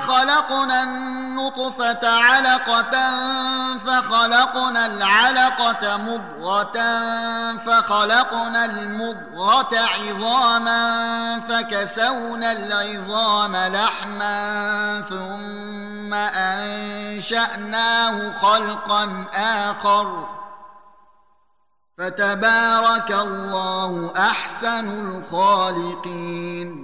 خلقنا النطفة علقة فخلقنا العلقة مضغة فخلقنا المضغة عظاما فكسونا العظام لحما ثم أنشأناه خلقا آخر فتبارك الله أحسن الخالقين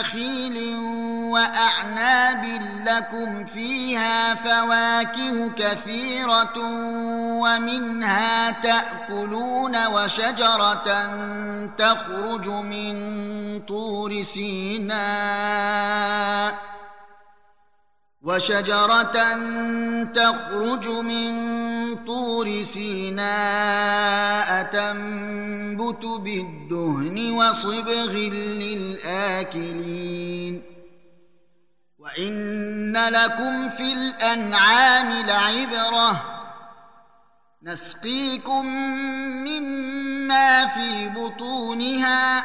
نخيل وأعناب لكم فيها فواكه كثيرة ومنها تأكلون وشجرة تخرج من طور سيناء وشجرة تخرج من طور سيناء تنبت بالدهن وصبغ للآكلين. وإن لكم في الأنعام لعبرة. نسقيكم مما في بطونها.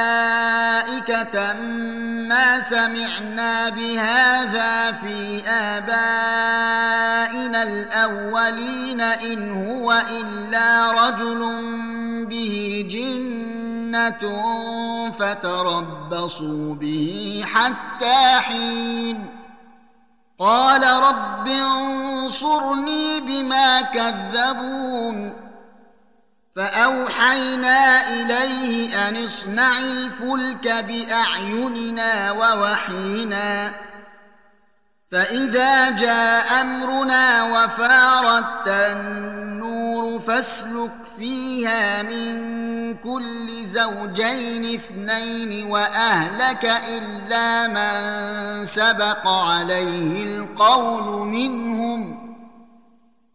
ما سمعنا بهذا في آبائنا الأولين إن هو إلا رجل به جنة فتربصوا به حتى حين. قال رب انصرني بما كذبون. فأوحينا إليه أن اصنع الفلك بأعيننا ووحينا. فإذا جاء أمرنا وفارت النور فاسلك فيها من كل زوجين اثنين وأهلك إلا من سبق عليه القول منهم.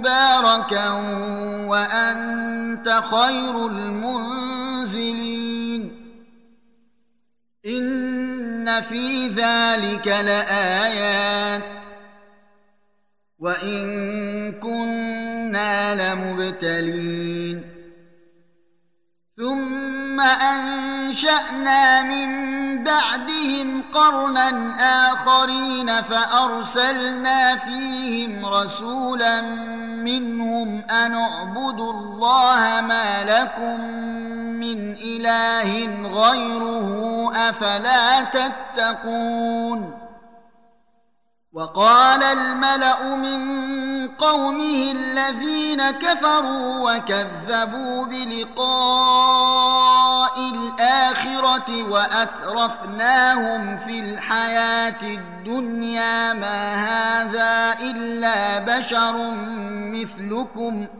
مباركا وأنت خير المنزلين. إن في ذلك لآيات. وإن كنا لمبتلين. ثم أنشأنا من بعدهم قرنا آخرين فأرسلنا فيهم رسولا منهم أن اعبدوا الله ما لكم من إله غيره أفلا تتقون وقال الملأ من قومه الذين كفروا وكذبوا بلقاء الآخرة وأترفناهم في الحياة الدنيا ما هذا إلا بشر مثلكم ۖ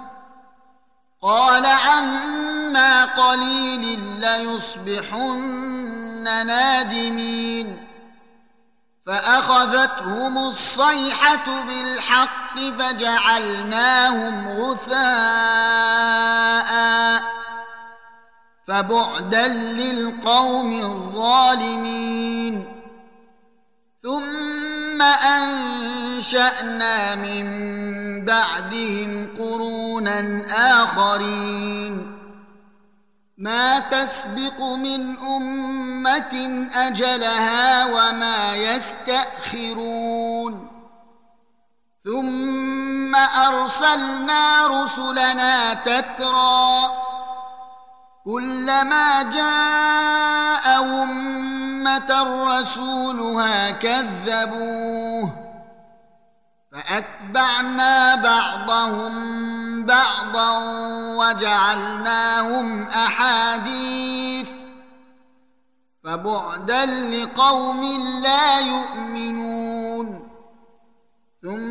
قال عما قليل ليصبحن نادمين. فأخذتهم الصيحة بالحق فجعلناهم غثاء. فبعدا للقوم الظالمين. ثم انشانا من بعدهم قرونا اخرين ما تسبق من امه اجلها وما يستاخرون ثم ارسلنا رسلنا تترى كلما جاء امه رسولها كذبوه فأتبعنا بعضهم بعضا وجعلناهم أحاديث فبعدا لقوم لا يؤمنون ثم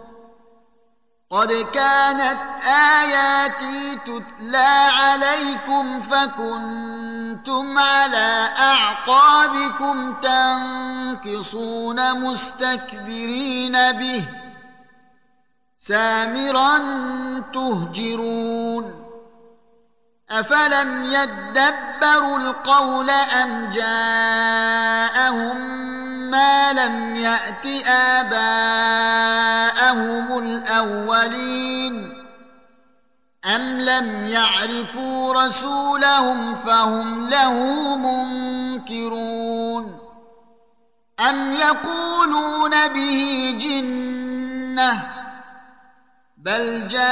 قد كانت آياتي تتلى عليكم فكنتم على أعقابكم تنكصون مستكبرين به سامرا تهجرون أفلم يدبروا القول أم جاءهم ما لم يأت آباءهم الأولين. أم لم يعرفوا رسولهم فهم له منكرون. أم يقولون به جنة بل جاءهم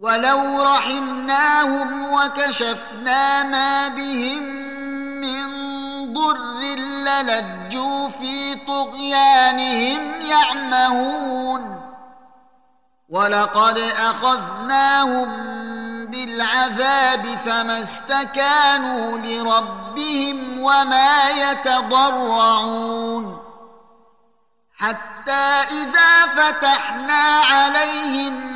ولو رحمناهم وكشفنا ما بهم من ضر للجوا في طغيانهم يعمهون ولقد اخذناهم بالعذاب فما استكانوا لربهم وما يتضرعون حتى اذا فتحنا عليهم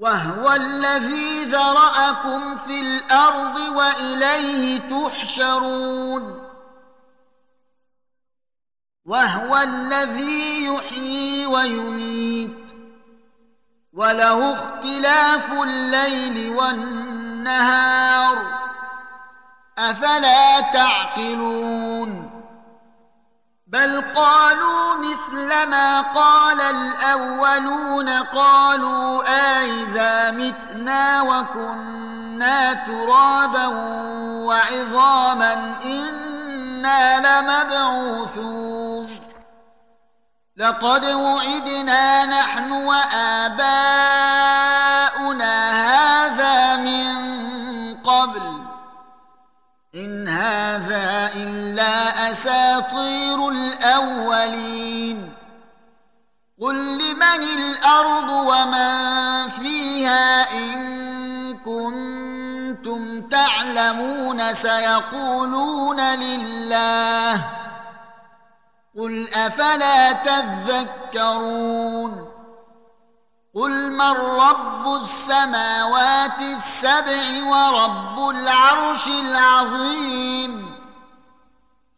وهو الذي ذرأكم في الأرض وإليه تحشرون وهو الذي يحيي ويميت وله اختلاف الليل والنهار أفلا تعقلون بل قالوا مثل ما قال الأولون قالوا أئذا متنا وكنا ترابا وعظاما إنا لمبعوثون. لقد وعدنا نحن وآباؤنا أساطير الأولين. قل لمن الأرض ومن فيها إن كنتم تعلمون سيقولون لله. قل أفلا تذكرون. قل من رب السماوات السبع ورب العرش العظيم.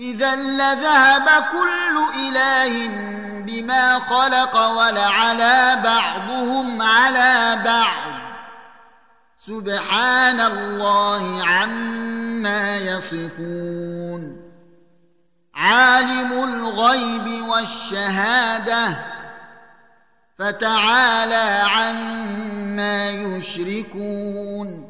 إذا لذهب كل إله بما خلق ولعلى بعضهم على بعض. سبحان الله عما يصفون. عالم الغيب والشهادة. فتعالى عما يشركون.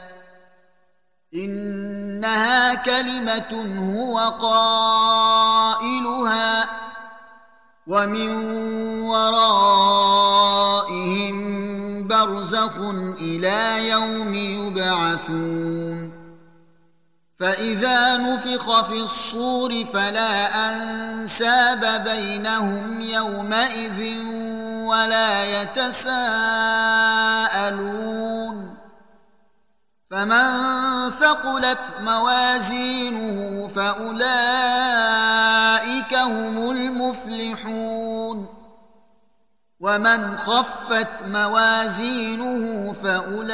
إنها كلمة هو قائلها ومن ورائهم برزخ إلى يوم يبعثون. فإذا نفخ في الصور فلا أنساب بينهم يومئذ ولا يتساءلون. فمن ثقلت موازينه فأولئك هم المفلحون. ومن خفت موازينه فأولئك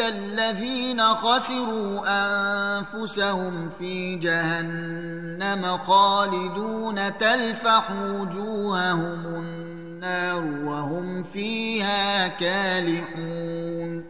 الذين خسروا أنفسهم في جهنم خالدون تلفح وجوههم النار وهم فيها كالحون.